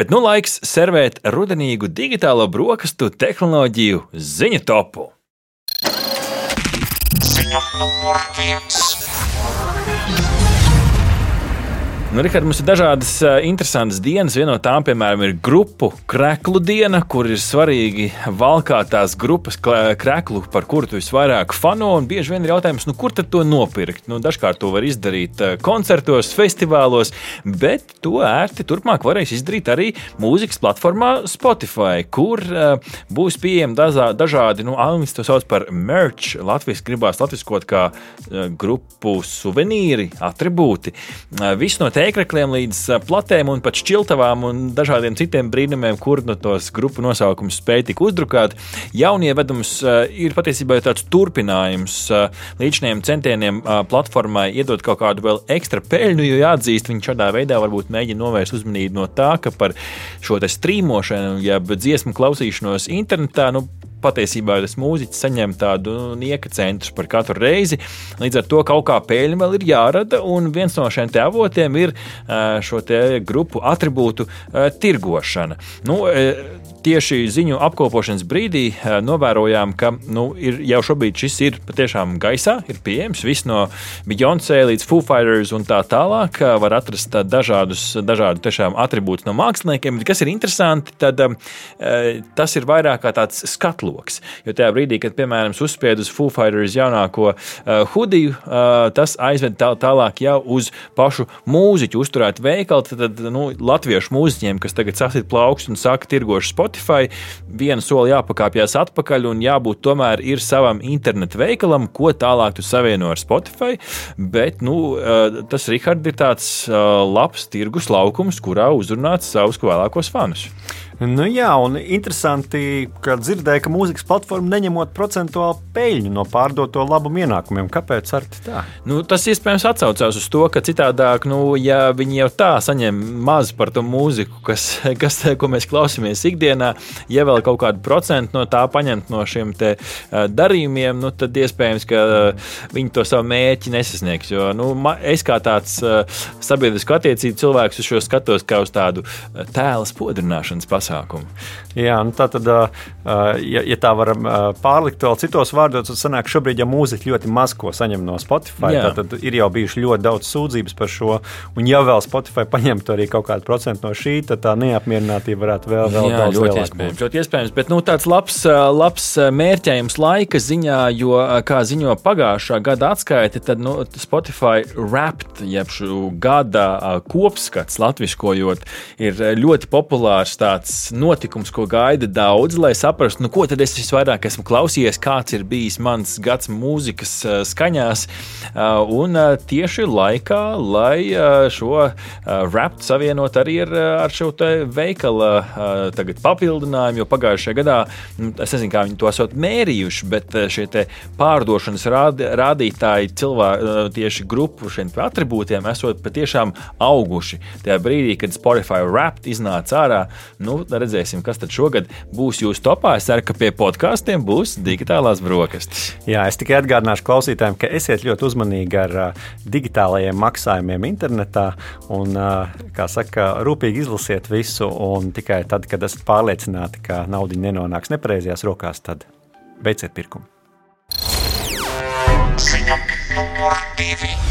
Bet nu laiks servēt rudenīgu digitālo brokastu tehnoloģiju ziņu topu. Ziņa numur viens. Nu, Rikard, mums ir dažādas uh, interesantas dienas. Viena no tām, piemēram, ir grupu kreklu diena, kur ir svarīgi valkāt tās grupas kreklu, par kuru tu visvairāk fano. Bieži vien ir jautājums, nu, kur to nopirkt? Nu, dažkārt to var izdarīt uh, koncertos, festivālos, bet to ērti turpmāk varēs izdarīt arī mūzikas platformā Spotify, kur uh, būs pieejami dažādi, nu, angļuiski to sauc par merch, latviešu gribās latviskot kā uh, grupu suvenīri, atribūti. Uh, tēkrakliem līdz platēm un pat šķiltavām un dažādiem citiem brīnumiem, kur no tos grupu nosaukumus spēj tik uzdrukāt. Jaunievedums ir patiesībā tāds turpinājums līdzinājiem centieniem platformai iedot kaut kādu vēl ekstra peļņu, jo jāatzīst, viņi šādā veidā varbūt mēģina novērst uzmanību no tā, ka par šo strīmošanu, jeb dziesmu klausīšanos internetā, nu, patiesībā tas mūziķis saņem tādu nieka centru par katru reizi. Līdz ar to kaut kā pēļņa vēl ir jārada, un viens no šiem avotiem ir šo grupu attribūtu tirgošana. Nu, tieši ziņu apkopošanas brīdī novērojām, ka nu, ir, jau šobrīd šis ir patiešām gaisā, ir pieejams viss no Beyoncé līdz Foo Fighters un tā tālāk. Var atrast dažādus, dažādu tiešām attribūtus no māksliniekiem. Kas ir interesanti, tad tas ir vairāk kā tāds skatlis lokus. Jo tajā brīdī, kad, piemēram, uzspied uz Foo Fighters jaunāko hudiju, tas aizved tā, tālāk jau uz pašu mūziķu uzturētu veikalu. Tad, nu, latviešu mūziķiem, kas tagad sasit plaukst un saka, tirgoši Spotify, vienu soli jāpakāpjas atpakaļ un jābūt tomēr ir savam internetu veikalam, ko tālāk tu savieno ar Spotify. Bet nu, uh, tas, Rihard, ir tāds uh, labs tirgus laukums, kurā uzrunāt savus vēlākos fanus. Nu, jā, un interesanti, ka dzirdēju, ka mūzikas platforma neņemot procentuālu peļņu no pārdoto labumu ienākumiem. Kāpēc tā? Nu, tas iespējams atcaucās uz to, ka citādāk, nu, ja viņi jau tā saņem maz par to mūziku, kas, kas ko mēs klausāmies ikdienā, ja vēl kaut kādu procentu no tā paņemt no šiem te, uh, darījumiem, nu, tad iespējams, ka uh, viņi to savu mērķi nesasniegs. Jo nu, es kā tāds uh, sabiedrisku attiecību cilvēks uz šo skatos kā uz tādu tēla spodrināšanas pasākumu pasākumu. Jā, nu tā tad, ja, ja tā varam pārlikt vēl citos vārdos, tad sanāk, šobrīd, ja mūziķi ļoti maz ko saņem no Spotify, Jā. tad ir jau bijuši ļoti daudz sūdzības par šo. Un ja vēl Spotify paņemtu arī kaut kādu procentu no šī, tad tā neapmierinātība varētu vēl, vēl Jā, daudz ļoti iespējams, ļoti iespējams. Bet nu, tāds labs, labs mērķējums laika ziņā, jo, kā ziņo pagājušā gada atskaite, tad nu, Spotify Wrapped, jeb gada kopskats latviskojot, ir ļoti populārs tāds notikums, ko gaida daudz, lai saprastu, nu, ko tad es visvairāk esmu klausījies, kāds ir bijis mans gads mūzikas uh, skaņās. Uh, un uh, tieši laikā, lai šo rapu savienot arī ar, ar šo veikala papildinājumu, jo pagājušajā gadā, nu, es nezinu, kā viņi to esat mērījuši, bet šie pārdošanas rād, rādītāji cilvēku tieši grupu šiem attribūtiem esot patiešām auguši. Tajā brīdī, kad Spotify rap iznāca ārā, nu, redzēsim, kas tad šogad būs jūsu topā. Es ceru, ka pie podkāstiem būs digitālās brokastis. Jā, es tikai atgādināšu klausītājiem, ka esiet ļoti uzmanīgi ar uh, digitālajiem maksājumiem internetā un, uh, kā saka, rūpīgi izlasiet visu. Un tikai tad, kad esat pārliecināti, ka nauda nenonāks nepareizajās rokās, tad beidziet pirkumu. Ziņa numur divi.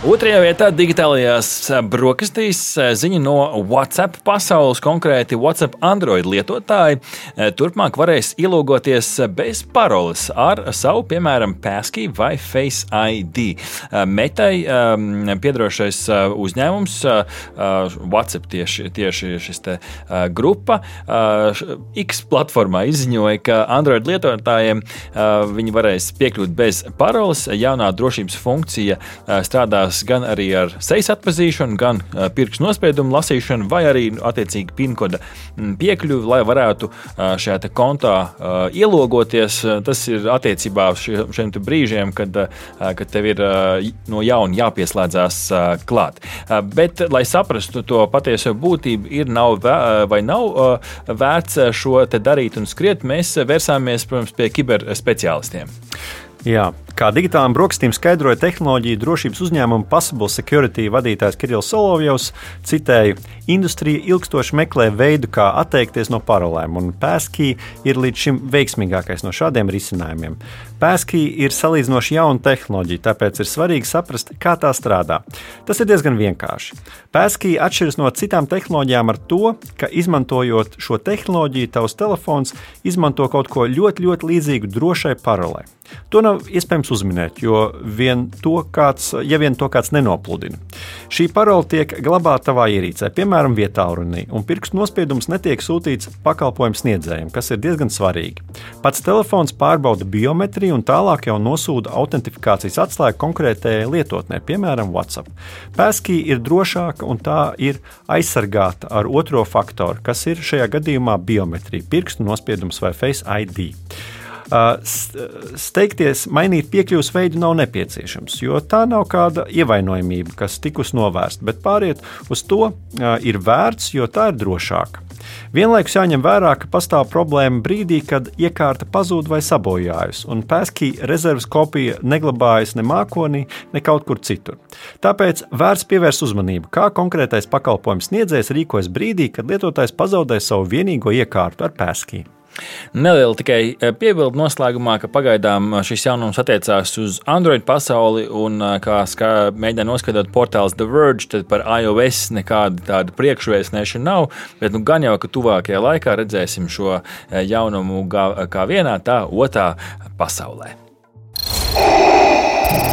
Otrajā vietā digitālajās brokastīs ziņa no WhatsApp pasaules, konkrēti WhatsApp Android lietotāji. Turpmāk varēs ielūgoties bez paroles ar savu, piemēram, Passkey vai Face ID. Metai piedarošais uzņēmums, WhatsApp tieši, tieši šis te grupa, X platformā izziņoja, ka Android lietotājiem viņi varēs piekļūt bez paroles. Jaunā drošības funkcija strādās strādās gan ar sejas atpazīšanu, gan pirkstu nospiedumu lasīšanu, vai arī attiecīgi pinkoda piekļuvi, lai varētu šajā kontā ielogoties. Tas ir attiecībā uz šiem brīžiem, kad, kad tev ir no jauna jāpieslēdzās klāt. Bet, lai saprastu to patieso būtību, ir nav vai nav vērts šo darīt un skriet, mēs vērsāmies, protams, pie kiberspeciālistiem. Jā, kā digitālām brokastīm skaidroja tehnoloģiju drošības uzņēmuma Possible Security vadītājs Kirillis Solovjovs, citēju, industrija ilgstoši meklē veidu, kā atteikties no parolēm, un Pēskī ir līdz šim veiksmīgākais no šādiem risinājumiem. Pēskī ir salīdzinoši jauna tehnoloģija, tāpēc ir svarīgi saprast, kā tā strādā. Tas ir diezgan vienkārši. Pēskī atšķiras no citām tehnoloģijām ar to, ka izmantojot šo tehnoloģiju, tavs telefons izmanto kaut ko ļoti, ļoti līdzīgu drošai parolē. To nav iespējams uzminēt, jo vien kāds, ja vien to kāds nenopludina. Šī parole tiek glabāta tavā ierīcē, piemēram, vietā runī, un pirkstu nospiedums netiek sūtīts pakalpojumu sniedzējiem, kas ir diezgan svarīgi. Pats telefons pārbauda biometriju un tālāk jau nosūta autentifikācijas atslēgu konkrētajai lietotnē, piemēram, WhatsApp. Pēskī ir drošāka un tā ir aizsargāta ar otro faktoru, kas ir šajā gadījumā biometrija, pirkstu nospiedums vai Face ID. Steigties, mainīt piekļuves veidu nav nepieciešams, jo tā nav kāda ievainojamība, kas tikus novērsta, bet pāriet uz to ir vērts, jo tā ir drošāka. Vienlaikus jāņem vērā, ka pastāv problēma brīdī, kad iekārta pazūd vai sabojājas, un pēskī rezerves kopija neglabājas ne mākonī, ne kaut kur citur. Tāpēc vērts pievērst uzmanību, kā konkrētais pakalpojums sniedzējs rīkojas brīdī, kad lietotājs pazaudē savu vienīgo iekārtu ar pēskī. Neliela tikai e, piebilde noslēgumā, ka pagaidām e, šis jaunums attiecās uz Android pasauli, un e, kā mēģina noskaidrot portāls The Verge, tad par iOS nekāda tāda priekšvēstnieka nav. Bet nu, gan jau, ka tuvākajā laikā redzēsim šo jaunumu kā vienā, tā otrā pasaulē.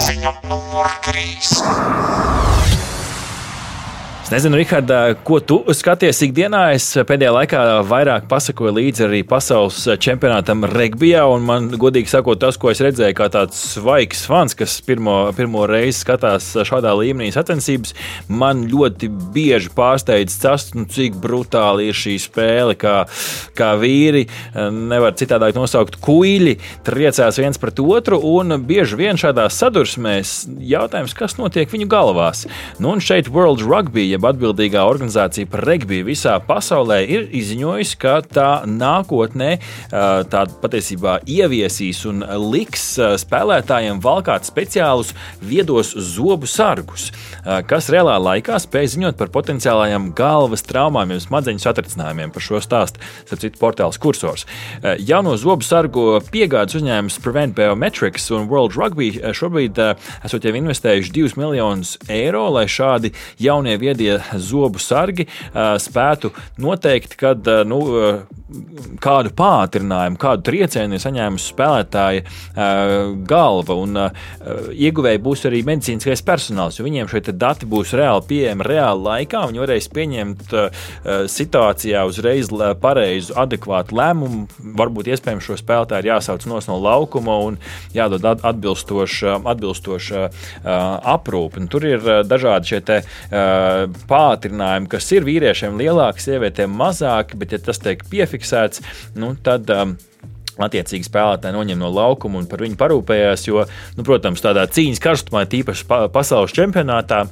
Ziņa numur 3. Es nezinu, Rihard, ko tu skaties ikdienā. Es pēdējā laikā vairāk pasakoju līdzi arī pasaules čempionātam regbijā, un man, godīgi sakot, tas, ko es redzēju, kā tāds svaigs fans, kas pirmo, pirmo reizi skatās šādā līmenī sacensības, man ļoti bieži pārsteidz tas, nu, cik brutāli ir šī spēle, kā, kā vīri, nevar citādāk nosaukt, kuģi triecās viens pret otru, un bieži vien šādās sadursmēs jautājums, kas notiek viņu galvās. Nu, un šeit World Rugby jeb atbildīgā organizācija par regbiju visā pasaulē, ir izziņojusi, ka tā nākotnē tā patiesībā ieviesīs un liks spēlētājiem valkāt speciālus viedos zobu sargus, kas reālā laikā spēj ziņot par potenciālajām galvas traumām, jau smadzeņu satricinājumiem. Par šo stāstu starp citu portāls kursors. Jauno zobu sargu piegādes uzņēmums Prevent Biometrics un World Rugby šobrīd esot jau investējuši 2 miljonus eiro, lai šādi jaunie viedie tie zobu sargi spētu noteikt, kad nu, kādu pātrinājumu, kādu triecienu ir saņēmusi spēlētāja galva. Un ieguvēji būs arī medicīniskais personāls, jo viņiem šie dati būs reāli pieejami reāli laikā. Viņi varēs pieņemt situācijā uzreiz pareizu, adekvātu lēmumu. Varbūt iespējams šo spēlētāju ir jāsauc no laukuma un jādod atbilstoša, atbilstoša aprūpe. Un tur ir dažādi šie te, pātrinājumi, kas ir vīriešiem lielāki, sievietēm mazāki, bet ja tas tiek piefiksēts, nu, tad. Um, Attiecīgi spēlētāji noņem no laukuma un par viņu parūpējās, jo, nu, protams, tādā cīņas karstumā, tīpaši pasaules čempionātā,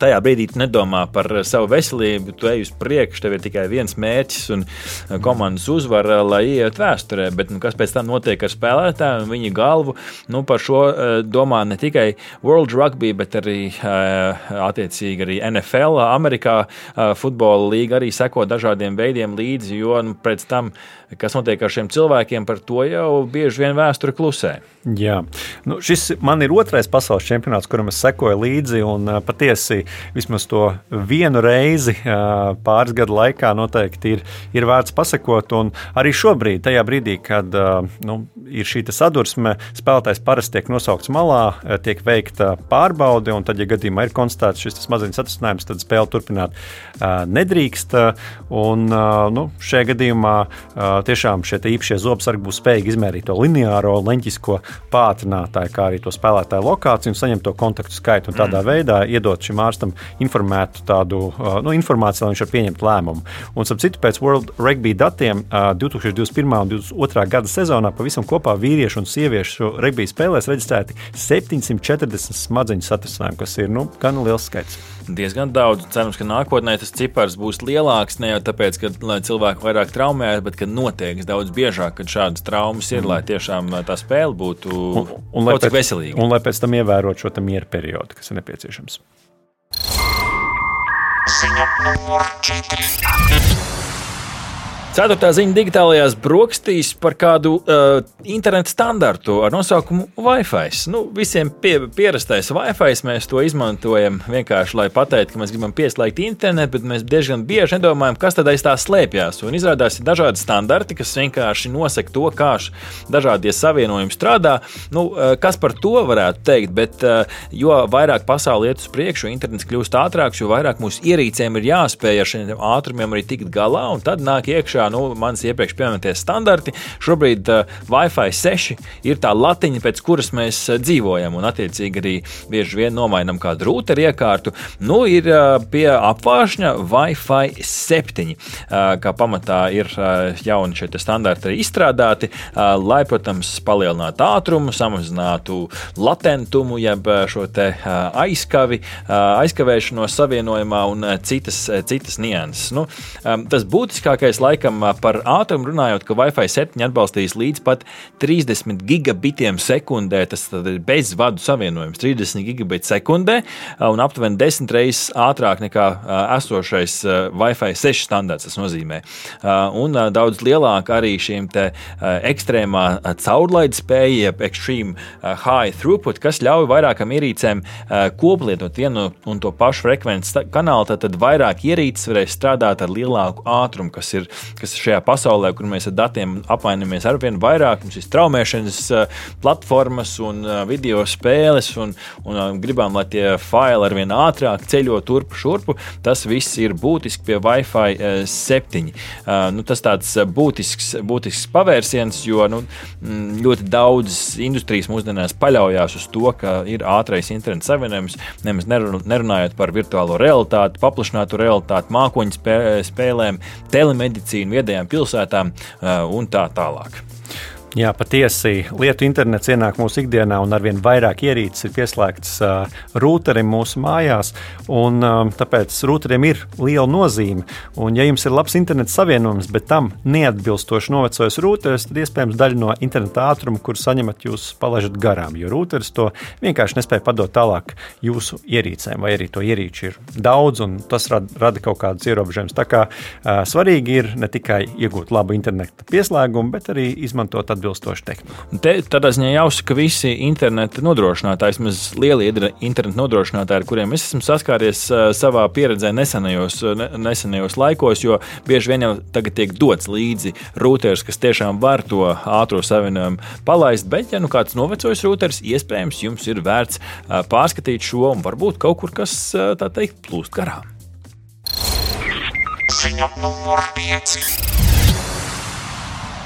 tajā brīdī tu nedomā par savu veselību, tu ej uz priekšu, tev ir tikai viens mērķis un komandas uzvara, lai ietu vēsturē. Bet nu, kas pēc tam notiek ar spēlētājiem un viņa galvu, nu, par šo eh, domā ne tikai World Rugby, bet arī eh, attiecīgi arī NFL, Amerikā eh, futbola līga arī seko dažādiem veidiem līdzi, jo nu, pēc tam, kas notiek ar šiem cilvēkiem, par to jau bieži vien vēsture klusē. Jā, nu, šis man ir otrais pasaules čempionāts, kuram es sekoju līdzi. Un, patiesi vismaz to vienu reizi pāris gadu laikā noteikti ir, ir vērts pasakot. Un arī šobrīd, tajā brīdī, kad nu, ir šī sadursme, spēlētājs parasti tiek nosaukts malā, tiek veikta pārbaude, un tad, ja gadījumā ir konstatēts šis maziņš atrisinājums, tad spēle turpināt nedrīkst. Un, nu, šajā gadījumā tiešām šie īpašie zobsargi būs spējīgi izmērīt to lineāro leņķisko pātrinātāju, kā arī to spēlētāju lokāciju un saņemt to kontaktu skaitu un tādā mm. veidā iedot šim ārstam informētu tādu nu, informāciju, lai viņš var pieņemt lēmumu. Un, ap citu, pēc World Rugby datiem 2021. un 2022. gada sezonā pavisam kopā vīriešu un sieviešu rugby spēlēs reģistrēti 740 smadzeņu satricinājumu, kas ir nu, gan liels skaits diezgan daudz. Cerams, ka nākotnē tas cipars būs lielāks. Ne jau tāpēc, ka cilvēki vairāk traumējas, bet ka notiek daudz biežāk, kad šādas traumas ir, mm. lai tiešām tā spēle būtu un, un, un veselīga. Un lai pēc tam ievērot šo mieru periodu, kas ir nepieciešams. Ziņa numur 4. Ceturtā ziņa digitālajās brokastīs par kādu uh, internetu standartu ar nosaukumu Wi-Fi. Nu, visiem pie, pierastais Wi-Fi mēs to izmantojam vienkārši, lai pateiktu, ka mēs gribam pieslēgt internetu, bet mēs diezgan bieži nedomājam, kas tad aiz tā slēpjas. Un izrādās, ir dažādi standarti, kas vienkārši nosaka to, kā dažādie savienojumi strādā. Nu, uh, kas par to varētu teikt? Bet uh, jo vairāk pasaule iet uz priekšu, internets kļūst ātrāks, jo vairāk mūsu ierīcēm ir jāspēj ar šiem ātrumiem arī tikt galā, un tad nāk iekšā priekšā nu, manas iepriekš pieminētie standarti. Šobrīd uh, Wi-Fi 6 ir tā latiņa, pēc kuras mēs uh, dzīvojam, un attiecīgi arī bieži vien nomainām kādu rūteru iekārtu. Nu, ir uh, pie apvāršņa Wi-Fi 7, uh, kā pamatā ir uh, jauni šie standarti izstrādāti, uh, lai, protams, palielinātu ātrumu, samazinātu latentumu, jeb šo te uh, aizkavi, uh, aizkavēšanos savienojumā un uh, citas, uh, citas nianses. Nu, um, tas būtiskākais laikam laikam par ātrumu runājot, ka Wi-Fi 7 atbalstīs līdz pat 30 gigabitiem sekundē. Tas ir bezvadu savienojums, 30 gigabiti sekundē un aptuveni 10 reizes ātrāk nekā esošais Wi-Fi 6 standarts. Tas nozīmē. Un daudz lielāka arī šīm ekstrēmā caurlaides spēja, jeb extreme high throughput, kas ļauj vairākam ierīcēm koplietot vienu un to pašu frekvences kanālu. Tad vairāk ierīces varēs strādāt ar lielāku ātrumu, kas ir kas šajā pasaulē, kur mēs ar datiem apmainamies ar vien vairāk, mums ir straumēšanas eh, platformas un eh, video spēles, un, un eh, gribam, lai tie faili ar vien ātrāk ceļo turpu šurpu. Tas viss ir būtiski pie Wi-Fi 7. Nu, tas tāds būtisks, būtisks pavērsiens, jo nu, mm, ļoti daudz industrijas mūsdienās paļaujas uz to, ka ir ātrais internets savienojums, nemaz nerunājot par virtuālo realitāti, paplašinātu realitāti, mākoņu spēlēm, telemedicīnu viedajām pilsētām un tā tālāk. Jā, patiesi. Lietu internets ienāk mūsu ikdienā, un arvien vairāk ierīces ir pieslēgtas uh, rūterim mūsu mājās. Un, uh, tāpēc rūterim ir liela nozīme. Un, ja jums ir labs interneta savienojums, bet tam neatbilstoši novecojis rūteris, tad iespējams daļa no interneta ātruma, kur saņemat, jūs palaižat garām. Jo rūteris to vienkārši nespēja padot tālāk jūsu ierīcēm, vai arī to ierīču ir daudz, un tas rada, rada kaut kādus ierobežojumus. Tā kā uh, svarīgi ir ne tikai iegūt labu interneta pieslēgumu, bet arī izmantot atbilstošu tehniku. Te tādā ziņā jāuzsaka, ka visi interneta nodrošinātāji, vismaz lielie interneta nodrošinātāji, ar kuriem es esmu saskāries savā pieredzē nesenajos, nesenajos laikos, jo bieži vien jau tagad tiek dots līdzi rūters, kas tiešām var to ātrā savienojumu palaist, bet, ja nu kāds novecojis rūters, iespējams, jums ir vērts pārskatīt šo un varbūt kaut kur kas tā teikt plūst garām. Ziņa numur 5.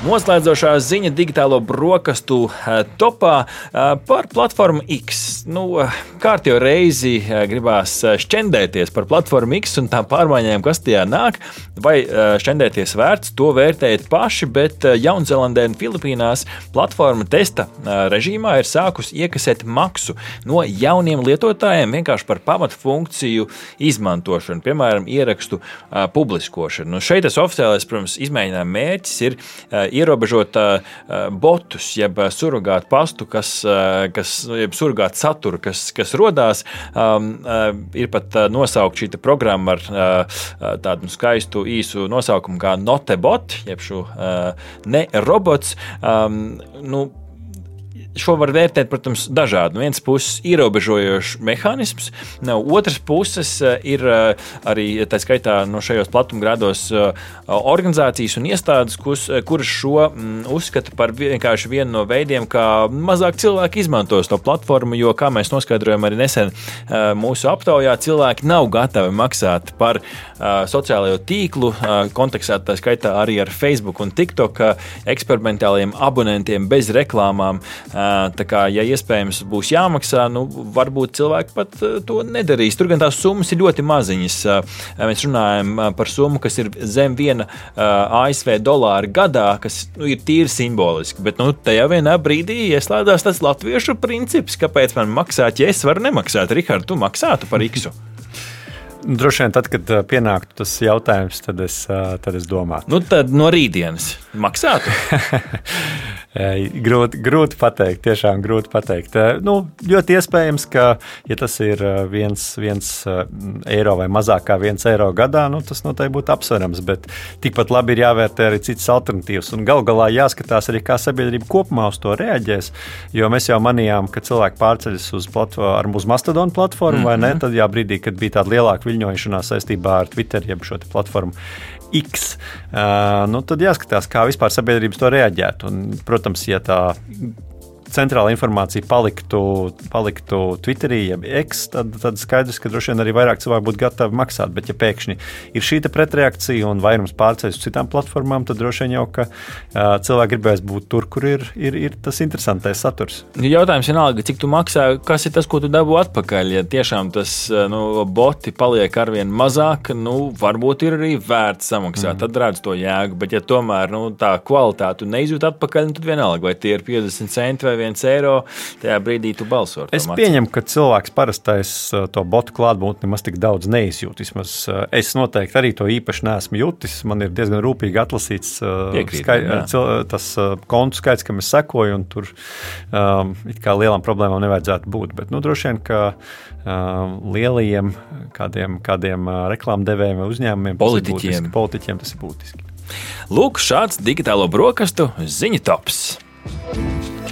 Noslēdzošā ziņa digitālo brokastu eh, topā eh, par platformu X. Nu, eh, kārtīgi reizi gribās šķendēties par platformu X un tām pārmaiņām, kas tajā nāk, vai šķendēties vērts, to vērtējiet paši, bet Jaunzēlandē un Filipīnās platforma testa režīmā ir sākusi iekasēt maksu no jauniem lietotājiem vienkārši par pamatu funkciju izmantošanu, piemēram, ierakstu publiskošanu. Nu, šeit tas oficiālais, protams, izmēģinājuma mērķis ir ierobežot botus, jeb surrogātu pastu, kas, kas jeb surrogātu saturu, kas, kas radās. Um, ir pat nosaukt šī programma ar tādu skaistu īsu nosaukumu kā Notebot, jeb šo ne robots. Nu, Šo var vērtēt, protams, dažādi. No vienas puses, ierobežojošs mehānisms, no otras puses, eh, ir eh, arī tā skaitā no šajos platumgrādos eh, organizācijas un iestādes, kuras šo mm, uzskata par vienkārši vienu no veidiem, kā mazāk cilvēki izmantos to platformu, jo, kā mēs noskaidrojam arī nesen mūsu aptaujā, cilvēki nav gatavi maksāt par sociālajo tīklu kontekstā, tā skaitā arī ar Facebook un TikTok eksperimentāliem abonentiem bez reklāmām Tā kā, ja iespējams būs jāmaksā, nu, varbūt cilvēki pat to nedarīs. Tur gan tās summas ir ļoti maziņas. Mēs runājam par summu, kas ir zem viena ASV dolāra gadā, kas nu, ir tīri simboliski. Bet nu, tajā vienā brīdī ieslēdzās tas latviešu princips, kāpēc man maksāt, ja es varu nemaksāt. Rihards, tu maksātu par iksu. Droši vien tad, kad pienāktu tas jautājums, tad es, tad es domātu. Nu, tad no rītdienas maksātu. grūti, grūti pateikt, tiešām grūti pateikt. Nu, ļoti iespējams, ka, ja tas ir viens, viens eiro vai mazāk kā viens eiro gadā, nu, tas noteikti būtu apsverams. Bet tikpat labi ir jāvērtē arī citas alternatīvas. Un gal galā jāskatās arī, kā sabiedrība kopumā uz to reaģēs. Jo mēs jau manījām, ka cilvēki pārceļas uz, platformu, uz Mastodon platformu, mm -hmm. vai ne? Mhm. Tad jā, brīdī, kad bija tāda lielāka viļņošanās saistībā ar Twitter, jeb šo platformu X, uh, nu, tad jāskatās, kā vispār sabiedrības to reaģētu. Un, protams, ja tā centrāla informācija paliktu, paliktu Twitterī, jeb X, tad, tad skaidrs, ka droši vien arī vairāk cilvēku būtu gatavi maksāt. Bet, ja pēkšņi ir šī pretreakcija un vairums pārceļas uz citām platformām, tad droši vien jau ka uh, cilvēki gribēs būt tur, kur ir, ir, ir tas interesantais saturs. Jautājums vienalga, cik tu maksā, kas ir tas, ko tu dabū atpakaļ. Ja tiešām tas nu, boti paliek arvien mazāk, nu, varbūt ir arī vērts samaksāt. Mm. Tad redz to jēgu. Bet, ja tomēr nu, tā kvalitāte neizjūt atpakaļ, nu, tad vienalga, vai tie ir 50 centi vai viens eiro, tajā brīdī tu balso. Es pieņemu, ka cilvēks parastais uh, to botu klātbūtni nemaz tik daudz neizjūt. Vismaz uh, es noteikti arī to īpaši neesmu jutis. Man ir diezgan rūpīgi atlasīts uh, Piekrīt, skai, cil, tas kontu skaits, kam es sekoju, un tur um, kā lielām problēmām nevajadzētu būt. Bet nu, droši vien, ka um, lielajiem kādiem, kādiem reklāmdevējiem vai uzņēmumiem, politiķiem. Tas politiķiem tas ir būtiski. Lūk, šāds digitālo brokastu ziņu tops.